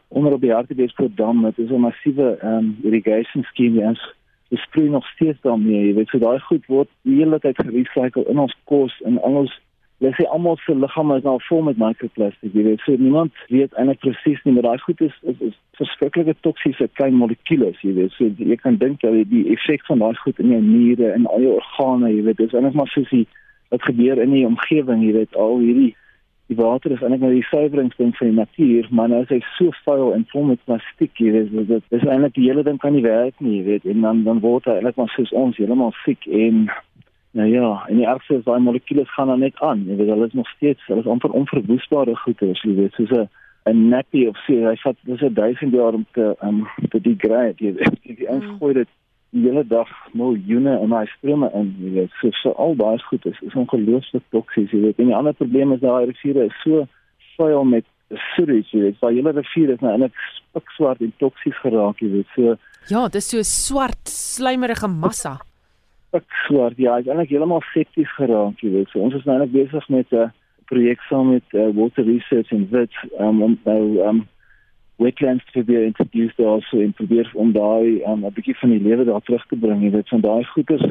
onder op die Hartbeespoort dam, dit is 'n massiewe ehm um, irrigation scheme en dis sproei nog steeds daarmee. Jy weet, so daai goed word die hele tyd gerecycle in ons kos en al ons Hulle sê almal se liggame is nou vol met microplastiek. Jy weet, so niemand weet eintlik presies nie, maar daai goed is is, is verskriklike toksiese klein molekules, jy weet. So jy kan dink dat die effek van daai goed in jou niere en al jou organe, jy weet, dis eintlik maar soos die wat gebeur in die omgewing, jy weet, al hierdie die water is eintlik maar die suiweringsding van die natuur, maar nou is hy so vuil en vol met plastiek, jy weet, dit is eintlik die hele ding kan nie werk nie, jy weet, en dan dan word hy eintlik maar soos ons heeltemal siek en Nou ja, en die ergste is daai molekules gaan dan net aan. Jy weet hulle is nog steeds, hulle is amper onverwoestbare goede, as jy weet, soos 'n 'n nappy of so, hy vat dis 'n 1000 jaar om te um te degrade. Jy weet, jy mm. ingooi dit die hele dag miljoene in daai strome in, jy weet. So, so al daai goed is is ongelooflik toksies, jy weet. En die ander probleem is daai riviere is so vuil met sewage, jy weet. Daai hele rivier is nou eintlik spikswart en toksies geraak, jy weet. So Ja, dis so swart, slijmerige massa pik swart. Ja, is eintlik heeltemal septies geraak, jy weet. So ons is nou eintlik besig met 'n projek saam met uh, Water Research in Wits um, om nou um wetlands te probeer introduce also en probeer om daai um, 'n bietjie van die lewe daar terug te bring, jy weet. Van daai goeders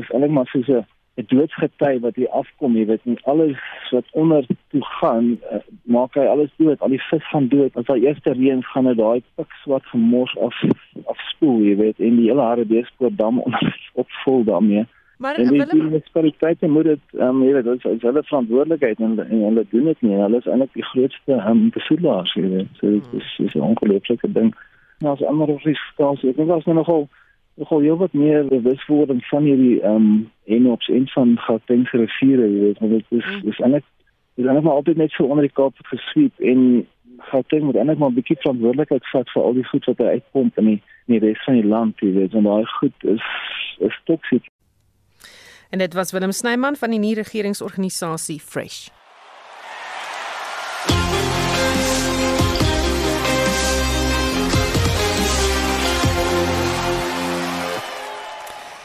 is eintlik maar soos 'n 'n doodsgety wat hier afkom, jy weet, en alles wat onder toe gaan, uh, maak hy alles dood. Al die vis gaan dood. As daai eerste reën gaan dit daai pik swart gemors af afspoel, jy weet, en die hele Hartbeespoort dam onder opvul daarmee. Maar en die munisipaliteite moet dit ehm um, jy weet, dit is hulle verantwoordelikheid en, en hulle doen dit nie. Hulle is eintlik die grootste ehm um, besoedelaars, jy weet. So dit is, is 'n ongelooflike ding. Nou as ander risiko's, ek dink as nou nogal nogal heel wat meer bewuswording van hierdie ehm um, en op se van Gauteng se riviere, jy weet, want dit is mm. is eintlik is eintlik maar altyd net so onder die Kaap gesweep en Gauteng moet eintlik maar 'n bietjie verantwoordelikheid vat vir al die goed wat hy uitpomp in die in die res van die land, jy weet, en daai goed is is toksiek. En dit was Willem Snyman van die nie-regeringsorganisasie Fresh.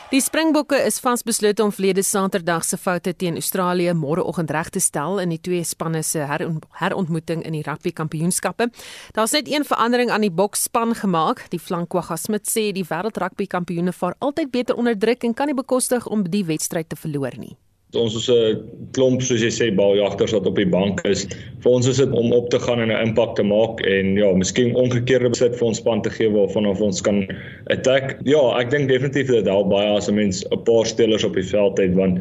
Die Springbokke is vasbeslote om verlede Saterdag se foute teen Australië môreoggend reg te stel in die twee spanne se herontmoeting in die rugby kampioenskappe. Daar's net een verandering aan die boksspan gemaak. Die flankwaga Smit sê die wêreld rugby kampioene vaar altyd beter onder druk en kan nie bekostig om die wedstryd te verloor nie. Ons is 'n klomp soos jy sê baljagters wat op die bank is. Vir ons is dit om op te gaan en 'n impak te maak en ja, miskien omgekeerde besit vir ons span te gee waarvan ons kan attack. Ja, ek dink definitief dit help baie as 'n mens 'n paar spelers op die veld het want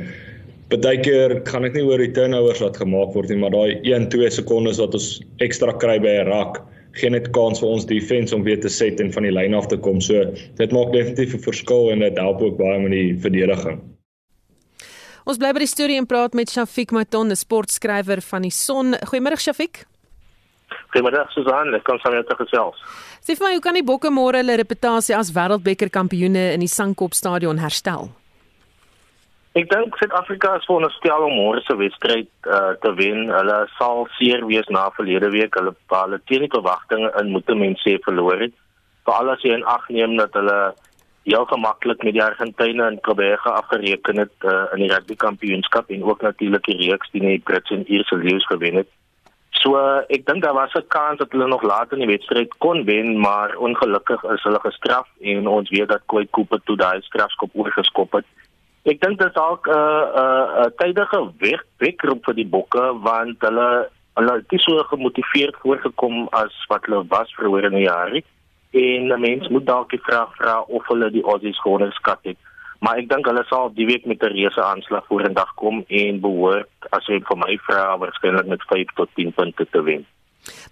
baie keer gaan ek nie oor die turnovers wat gemaak word nie, maar daai 1-2 sekondes wat ons ekstra kry by 'n rak geen net kans vir ons defense om weer te set en van die lyn af te kom. So dit maak definitief 'n verskil en dit help ook baie met die verdediging. Ons bly by die storie en praat met Shafiq Maton, 'n sportskrywer van die Son. Goeiemôre Shafiq. Goeiemôre Susan, ek kom saam met jou gesels. Sê vir my, hoe kan die Bokke môre hulle reputasie as wêreldbeker kampioene in die Sankop stadion herstel? Ek dink Suid-Afrika is veronderstel om môre se wedstryd uh, te wen. Hulle sal seer wees na verlede week. Hulle hulle teen die verwagtinge in moet mense verloor het. Veral as jy in ag neem dat hulle heel gemaklik met die Argentynë en Quebec afgereken het uh, in die rugby kampioenskap en ook natuurlik die reeks die Brits en Ierse leeu's gewen het. So uh, ek dink daar was 'n kans dat hulle nog later in die wedstryd kon wen, maar ongelukkig is hulle gestraf en ons weet dat Koi Cooper toe daai strafskop oorgeskop het. Ek dink dit is dalk 'n uh, 'n uh, uh, tydige weg weggroep vir die bokke want hulle hulle het nie so gemotiveerd voorgekom as wat hulle was vroeër in die jaar nie en 'n mens moet dalk die vraag vra of hulle die Aussies geonderskat het. Maar ek dink hulle sal die week met 'n reuse aanslag vorendag kom en behoort as jy vir my vra waarskynlik met 5 tot 10 punte te wen.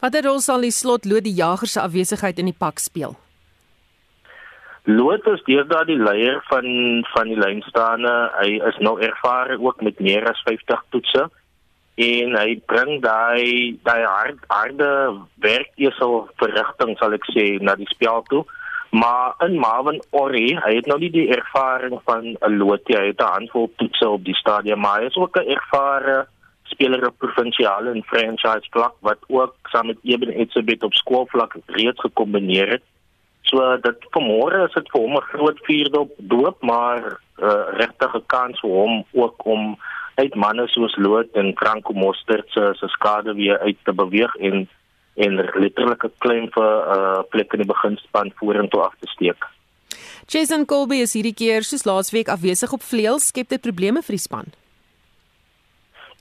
Watter rol sal die slot lood die jager se afwesigheid in die pak speel? Lood is deurdaad die leier van van die lynstaande. Hy is nou ervare ook met meer as 50 toetse en hy bring daai daai hard, harde werkesel verrigting sal ek sê na die spel toe. Maar in Marvin Ori hy het nou nie die ervaring van 'n Lotie hy het 'n handvol toetse op die stadion maar hy is ook 'n ervare speler op provinsiale en franchise vlak wat ook saam met Eben Etzebeth op skoolvlak reeds gekombineer het. So dat vanmôre is dit vir hom 'n groot vierde op doop maar uh, regtig 'n kans vir hom ook om uit manne soos Loot en Franco Mostert se se skade weer uit te beweeg en en letterlik 'n klein vir 'n uh, plek in die beginspan vorentoe af te steek. Jason Colby is hierdie keer soos laasweek afwesig op vleuel, skep dit probleme vir die span.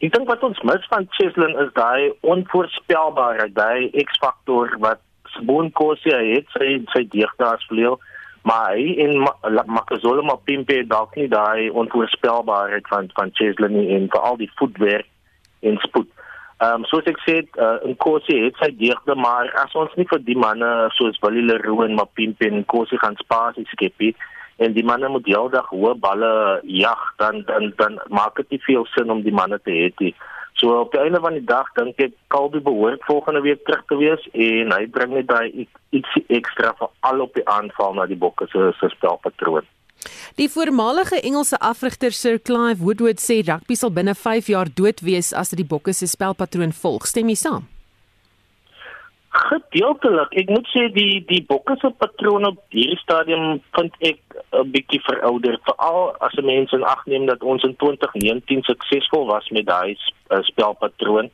Ek dink wat ons mis van Cheslin is daai onvoorspelbaarheid, daai X-faktor wat Spoon Kosia het sy sy deegdaas vleuel, maar hy en Makazole Mapimpe dalk nie daai onvoorspelbaarheid van van Cheslin en vir al die voetwerk en spoed. Ehm um, soos ek sê, uh, in Kosia het sy deegde, maar as ons nie vir die manne soos Willie Leroux en Mapimpe en Kosia gaan spasie skep nie, en die manne moet heeldag hoë balle jag dan dan dan maak dit nie veel sin om die manne te hê nie. So op die einde van die dag dink ek Kalbi behoort volgende week terug te wees en hy bring net daai iets ekstra vir al op die aanval na die bokke se se spelpatroon. Die voormalige Engelse afrigter Sir Clive Woodward sê rugby sal binne 5 jaar dood wees as dit die bokke se spelpatroon volg. Stem jy saam? Gedeeltelik. Ek moet sê die die bokke se patroon op hierdie stadium vind ek 'n bietjie verouderd, veral as 'n mens in ag neem dat ons in 2019 suksesvol was met daai uh, spelpatroon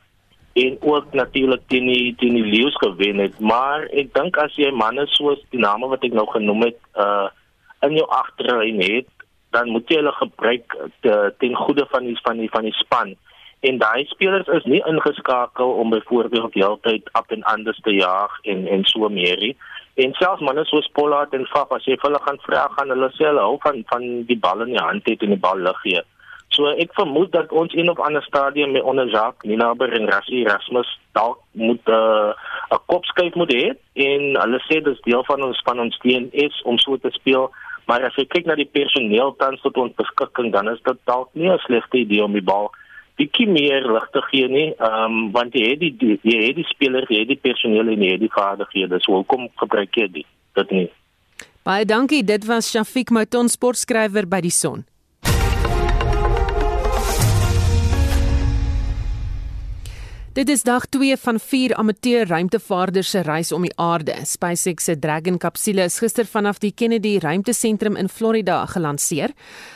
en ook natuurlik teen die teen die leeu's gewen het. Maar ek dink as jy manne soos die name wat ek nou genoem het, uh in jou agterlyn het, dan moet jy hulle gebruik te, ten goede van die van die van die span en daai spelers is nie ingeskakel om byvoorbeeld heeltyd op en anders te jaag en en so meer nie. En selfs manne soos Pollard en Faf as jy hulle gaan vra gaan hulle sê hulle hou van van die bal in die hand het en die bal lig gee. So ek vermoed dat ons een of ander stadium met onder Jacques Ninaber en Rassie Erasmus dalk moet eh, 'n uh, kopskuif moet hê en hulle sê dis deel van ons van ons DNA om so te speel. Maar as jy kyk na die personeel tans tot ons beskikking dan is dit dalk nie 'n slegte idee om die bal bietjie meer lig te gee nie. Ehm um, want jy het die, jy het die spelers, jy het die personeel en jy het die vaardighede. So hoekom gebruik jy dit? Dit nie. Baie dankie. Dit was Shafiq Mouton sportskrywer by die Son. Dit is dag 2 van 4 amateur ruimtevaarders se reis om die aarde. SpaceX se Dragon kapsule is gister vanaf die Kennedy Ruimtesentrum in Florida gelanseer.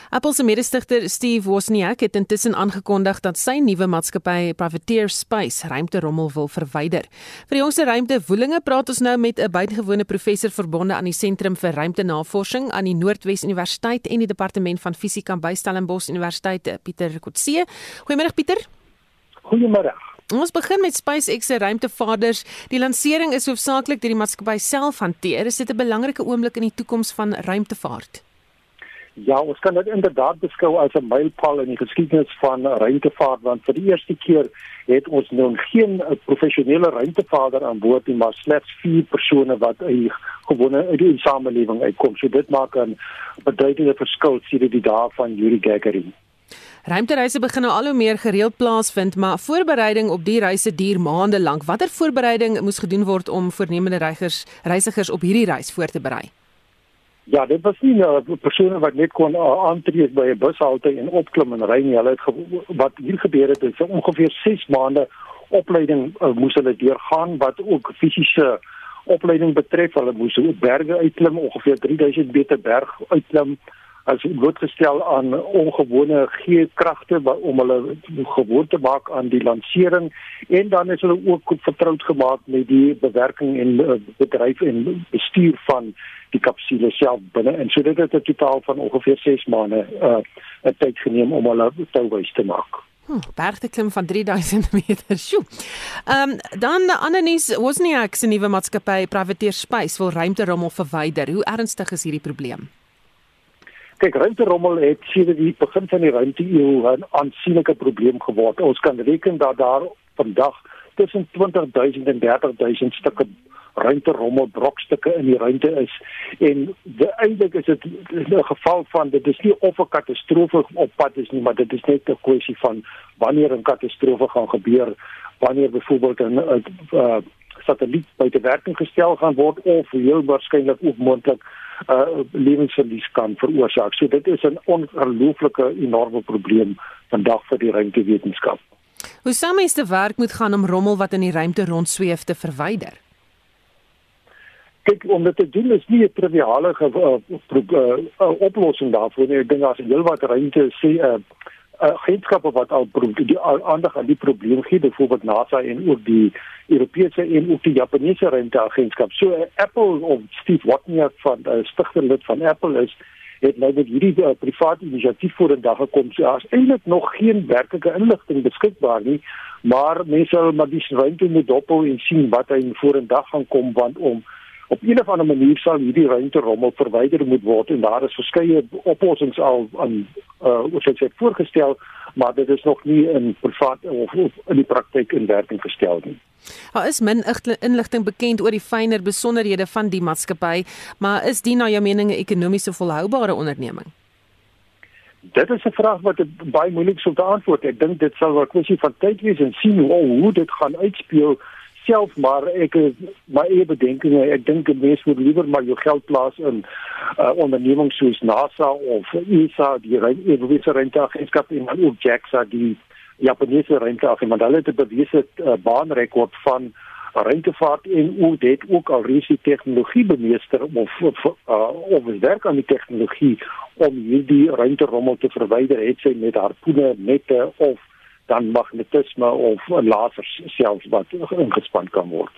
Apple se mede-stigter Steve Wozniak het intussen aangekondig dat sy nuwe maatskappy Privateer Space ruimterommel wil verwyder. Vir die jongste ruimtewoelinge praat ons nou met 'n buitengewone professor verbonde aan die Sentrum vir Ruimtenavorsing aan die Noordwes Universiteit en die Departement van Fisika by Stellenbosch Universiteit, Pieter Kotse. Goeiemôre Pieter. Goeiemôre. Ons begin met SpaceX se ruimtevaarders. Die lansering is hoofsaaklik deur die maatskappy self hanteer. Is dit 'n belangrike oomblik in die toekoms van ruimtevaart? Ja, ons kan dit inderdaad beskou as 'n mylpaal in die geskiedenis van ruimtevaart want vir die eerste keer het ons nou geen professionele ruimtevaarder aan boord nie, maar slegs 4 persone wat uit gewone uit die samelewing uitkom. So dit maak 'n beduidende verskil sedert die dae van Yuri Gagarin. Ruimtereise begin nou al hoe meer gereeld plaasvind, maar voorbereiding op die reise duur maande lank. Watter voorbereiding moes gedoen word om voornemende reisigers reisigers op hierdie reis voor te berei? Ja, dit was nie 'n uh, persoon wat net kon uh, aantree by 'n bushalte en opklim en ry nie. Hulle het wat hier gebeur het, is ongeveer 6 maande opleiding uh, moes hulle deurgaan wat ook fisiese opleiding betref. Hulle moes berge uitklim, ongeveer 3000 meter berg uitklim as blootgestel aan ongewone geekragte om hulle gewoon te maak aan die lansering en dan is hulle ook goed vertroud gemaak met die bewerking en uh, bedryf en bestuur van die kapsule self binne en so dit het 'n totaal van ongeveer 6 maande uh, 'n tyd geneem om hulle touwys te maak. Hm, bergte klim van 3000 meter. Sjoe. Ehm um, dan nuus, Wozniak se nuwe maatskappy Privateer Space wil ruimterommel verwyder. Hoe ernstig is hierdie probleem? Kyk, ruimterommel het sedert die begin van die ruimte-eeu 'n aansienlike probleem geword. Ons kan reken dat daar vandag tussen 20000 en 30000 stukke ruimterommel brokstukke in die ruimte is en eintlik is dit 'n geval van dit is nie of 'n katastrofe op pad is nie, maar dit is net 'n kwessie van wanneer 'n katastrofe gaan gebeur, wanneer byvoorbeeld 'n satelliet buite werking gestel gaan word of heel waarskynlik ook moontlik uh lewensverlies kan veroorsaak. So dit is 'n ongelooflike enorme probleem vandag vir die ruimtewetenskap. Hoe sou mens te werk moet gaan om rommel wat in die ruimte rondsweef te verwyder? Kyk, om dit te doen is nie 'n triviale uh, uh, uh, oplossing daarvoor nie. Ek dink daar's heelwat ruimte sê 'n agentskappe wat al die aandag aan die probleem gee, byvoorbeeld NASA en ook die Europese en ook die Japaneese renteagentskap. So uh, Apple of Steve Wozniak van uh, stigterlid van Apple is het nou met hierdie uh, private inisiatief voor in dag gekom. So daar's eintlik nog geen werklike inligting beskikbaar nie, maar mense sal maar die ruimte moet dophou en sien wat hy voor in dag gaan kom want om op 'n of ander manier sal hierdie ruimte rommel verwyder moet word en daar is verskeie oplossings al aan uh wat ek sê voorgestel maar dit is nog nie in privaat of, of in die praktyk in werking gestel nie. Daar is min inligting bekend oor die fynere besonderhede van die maatskappy, maar is dit na jou mening 'n ekonomiese volhoubare onderneming? Dit is 'n vraag wat baie moeilik is om te antwoord. Ek dink dit sal 'n kwessie van tyd wees en sien hoe hoe dit gaan uitspeel self maar ek my eie bedenkinge ek dink mense moet liewer maar jou geld plaas in uh, ondernemings soos NASA of ESA die Europese renteagentskap en dan ook JAXA die Japaneese renteagentskap want hulle het 'n bewese uh, baanrekord van rentevaart en hoe dit ook al die tegnologie bemeester of of uh, of werk aan die tegnologie om hierdie renterommel te verwyder het sy met harpoene nette of dan magnetisme of lasers selfs wat ingespan kan word.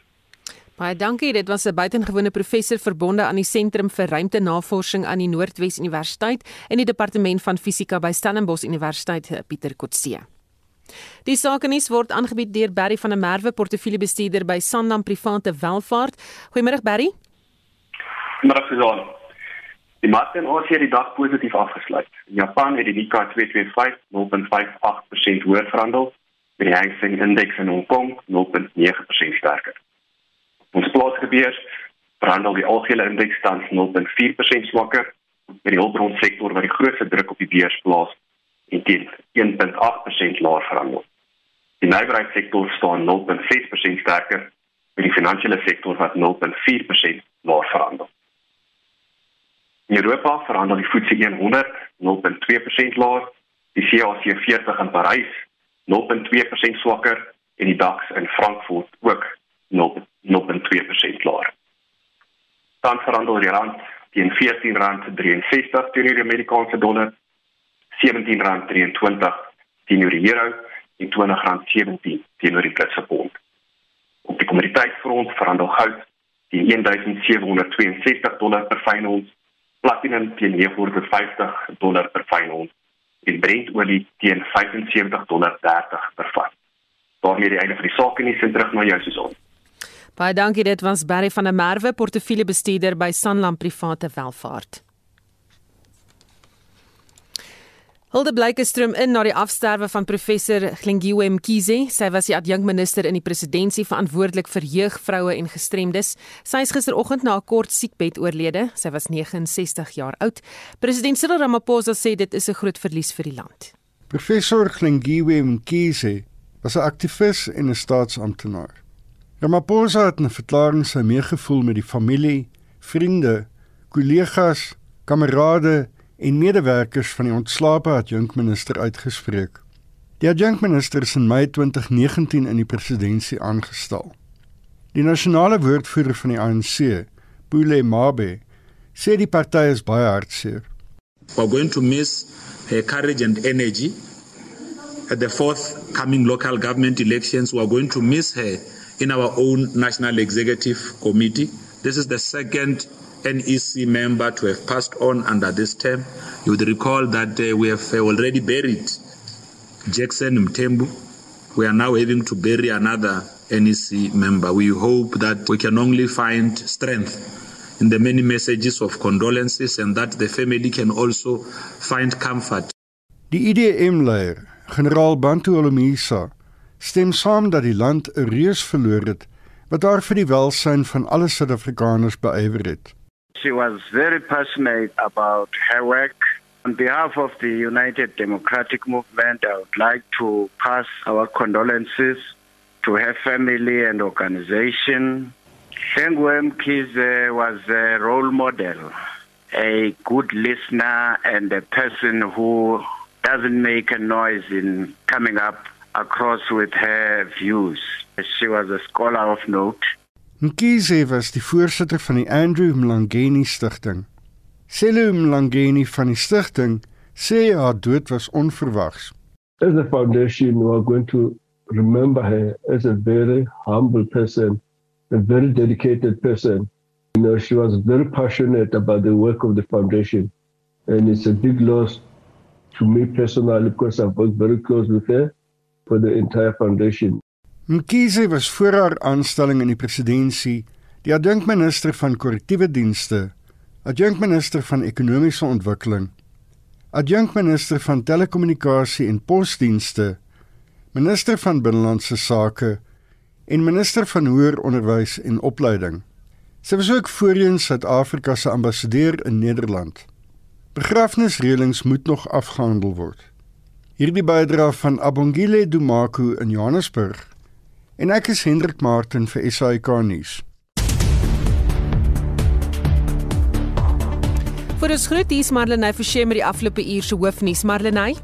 Baie dankie. Dit was 'n buitengewone professor verbonde aan die Sentrum vir Ruimtenavorsing aan die Noordwes Universiteit en die Departement van Fisika by Stellenbosch Universiteit, Pieter Kotse. Die sakenis word aangebied deur Barry van der Merwe, portefeuljebestuurder by Sanlam Private Welvaart. Goeiemôre Barry. Goeiemôre Suzan. Die markte in Asië het die dag positief afgesluit. In Japan het die Nikkei 225 0.58% hoër verhandel, met die Hang Seng Indeks in Hong Kong 0.9% sterker. Ons plaatsgebeurs verhandel die algehele indeks tans 0.4% swakker, met die hulpbronsektor wat die grootste druk op die beurs plaas en teen 1.8% laer verhandel. Die nywerheidssektor staan 0.6% sterker, met die finansiële sektor wat 0.4% laer verhandel. In Europa verhandel die FTSE 100 0.2% laer, die CAC 40 in Parys 0.2% swakker en die DAX in Frankfurt ook 0.2% laer. Dan verhandel die rand teen R14.63 teenoor die Amerikaanse dollar, R17.23 teenoor die euro en R20.17 teenoor die Britse pond. Op die kommoditeitsfront verhandel goud teen 1762 dollar per fyn ons platinum teen 950 dollar per fyn ons en Brentolie teen 75 dollar 30 per vat. daarmee die einde van die sake nie sin terug na jou seison. Baie dankie dit was Barry van der Merwe portefeuljebestuurder by Sanlam Private Welvaart. Hulde Blyke stroom in na die afsterwe van professor Glengiwe Mkhize. Sy was die adjunkminister in die presidentskap verantwoordelik vir jeug, vroue en gestremdes. Sy is gisteroggend na 'n kort siekbed oorlede. Sy was 69 jaar oud. President Cyril Ramaphosa sê dit is 'n groot verlies vir die land. Professor Glengiwe Mkhize was 'n aktivis en 'n staatsamptenaar. Ramaphosa het 'n verklaring sy meegevoel met die familie, vriende, kollegas, kamerade en medewerkers van die ontslape adjunkminister uitgespreek. Die adjunkminister is in Mei 2019 in die presidentskap aangestel. Die nasionale woordvoerder van die ANC, Bule Mabe, sê die party is baie hartseer. We're going to miss her courage and energy at the fourth coming local government elections. We're going to miss her in our own national executive committee. This is the second NEC member to have passed on under this term. You would recall that uh, we have uh, already buried Jackson Mtembu. We are now having to bury another NEC member. We hope that we can only find strength in the many messages of condolences and that the family can also find comfort. Die IDM-leier, generaal Bantu Olomisa, stem saam dat die land 'n reus verloor het wat daar vir die welsyn van alle Suid-Afrikaners beywer het. She was very passionate about her work. On behalf of the United Democratic Movement, I would like to pass our condolences to her family and organization. Sengwem Kize was a role model, a good listener, and a person who doesn't make a noise in coming up across with her views. She was a scholar of note. Mkhize was die voorsitter van die Andrew Mlangeni Stichting. Selu Mlangeni van die stigting sê haar dood was onverwags. As a foundation, we are going to remember her as a very humble person, a very dedicated person. You know, she was very passionate about the work of the foundation. And it's a big loss to me personally because I've worked very close with her for the entire foundation. Mkhize was voor haar aanstelling in die presidentskap die adjunkminister van korrektiewe dienste, adjunkminister van ekonomiese ontwikkeling, adjunkminister van telekommunikasie en posdienste, minister van binnelandse sake en minister van hoër onderwys en opleiding. Sy was ook voorheen Suid-Afrika se ambassadeur in Nederland. Begrafnisreëlings moet nog afgehandel word. Hierdie bydra van Abongile Dumaku in Johannesburg. En ek is Hendrik Martin vir SAK nuus. Vir ons groet hier is Marlenae Forsie met die afgelope uur se hoofnuus. Marlenae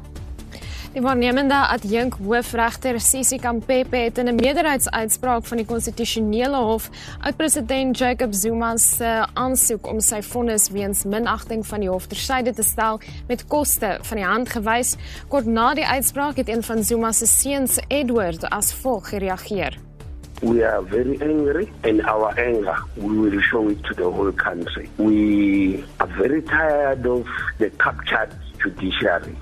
Die waarnemende adjunk hoofregter Sisi Kampepe het in 'n meerderheidsuitspraak van die konstitusionele hof oud-president Jacob Zuma se aansoek om sy vonnis weens minagting van die hof tersyde te stel met koste van die hand gewys. Kort na die uitspraak het een van Zuma se seuns, Edward, as volg gereageer. We are very angry, and our anger, we will show it to the whole country. We are very tired of the captured judiciary.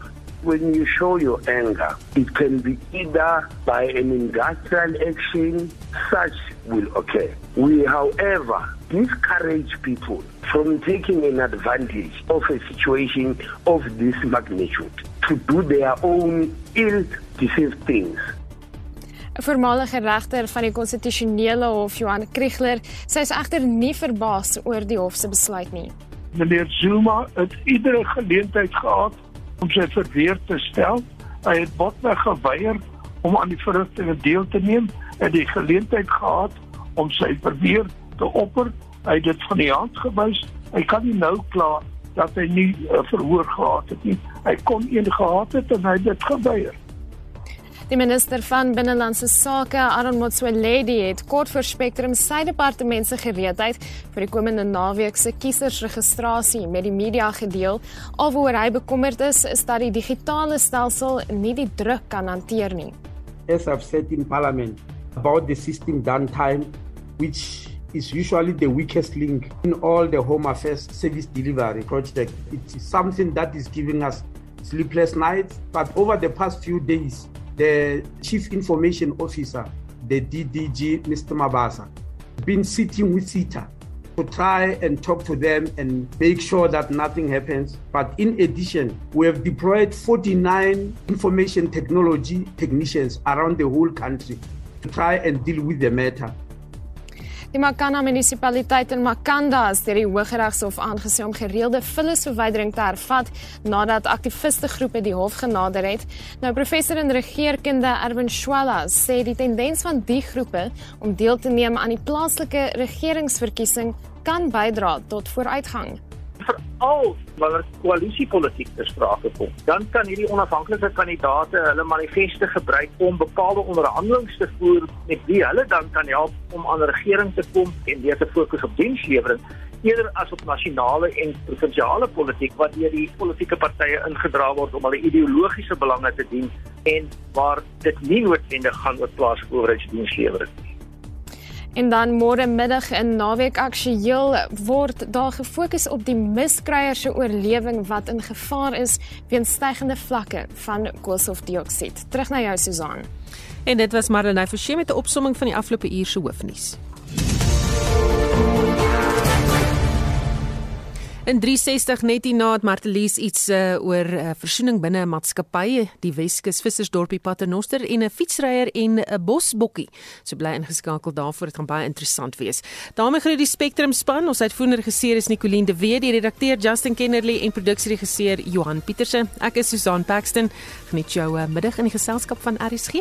When you show your anger, it can be either by an industrial action, such will occur. We, however, discourage people from taking an advantage of a situation of this magnitude to do their own ill-deceived things. 'n Voormalige regter van die konstitusionele hof, Johan Kriegler, sê hy is egter nie verbaas oor die hof se besluit nie. Meneer Zuma het iedere geleentheid gehad om sy verweer te stel. Hy het botweg geweier om aan die verrigtinge deel te neem en die geleentheid gehad om sy verweer te opper. Hy het dit van die hand gewys. Hy kan nie nou kla dat hy nie uh, verhoor gehad het nie. Hy kon een gehad het en hy het dit geweier. Die minister van Binnelandse Sake, Aaron Motsoaledi, het kort voor Spectrum sy departement se gereedheid vir die komende naweek se kiesersregistrasie met die media gedeel. Alhoewel hy bekommerd is, is dat die digitale stelsel nie die druk kan hanteer nie. As I've said in parliament about the system downtime which is usually the weakest link in all the home affairs service delivery project. It's something that is giving us sleepless nights, but over the past few days the Chief Information Officer, the DDG, Mr. Mabasa, been sitting with CETA to try and talk to them and make sure that nothing happens. But in addition, we have deployed 49 information technology technicians around the whole country to try and deal with the matter. Die Makana munisipaliteit in Makanda is deur die Hooggeregshof aangesê om gereelde vullisverwydering te hervat nadat aktiviste groepe die hof genader het. Nou professor in regeringskunde Erwin Shwala sê die tendens van die groepe om deel te neem aan die plaaslike regeringsverkiesing kan bydra tot vooruitgang veral wanneer koalisiepolitiek te sprake kom, dan kan hierdie onafhanklike kandidaate hulle manifeste gebruik om bepaalde onderhandelinge te voer met wie hulle dan kan help om aan 'n regering te kom en weer te fokus op dienslewering eerder as op nasionale en provinsiale politiek wat deur die politieke partye ingedra word om hulle ideologiese belange te dien en waar dit nie noodwendig gaan oor plaaslike owerheidsdienslewering nie. En dan môre middag in naweek aktueel word daar gefokus op die miskryer se oorlewing wat in gevaar is weens stygende vlakke van koolstofdioksied. Terug na jou Susan. En dit was Marlenae Forsie met 'n opsomming van die afgelope uur se hoofnuus. In 360 net hierna het Martelies iets uh, oor uh, versoening binne 'n maatskappy, die Weskus Vissersdorpie Paternoster en 'n fietsryer en 'n bosbokkie. So bly ingeskakel daarvoor, dit gaan baie interessant wees. daarmee groet die Spectrum span. Ons uitvoerende regisseur is Nicoline de Wet, die redakteur Justin Kennerly en produksieregisseur Johan Pieterse. Ek is Susan Paxton. Geniet jou uh, middag in die geselskap van RSG.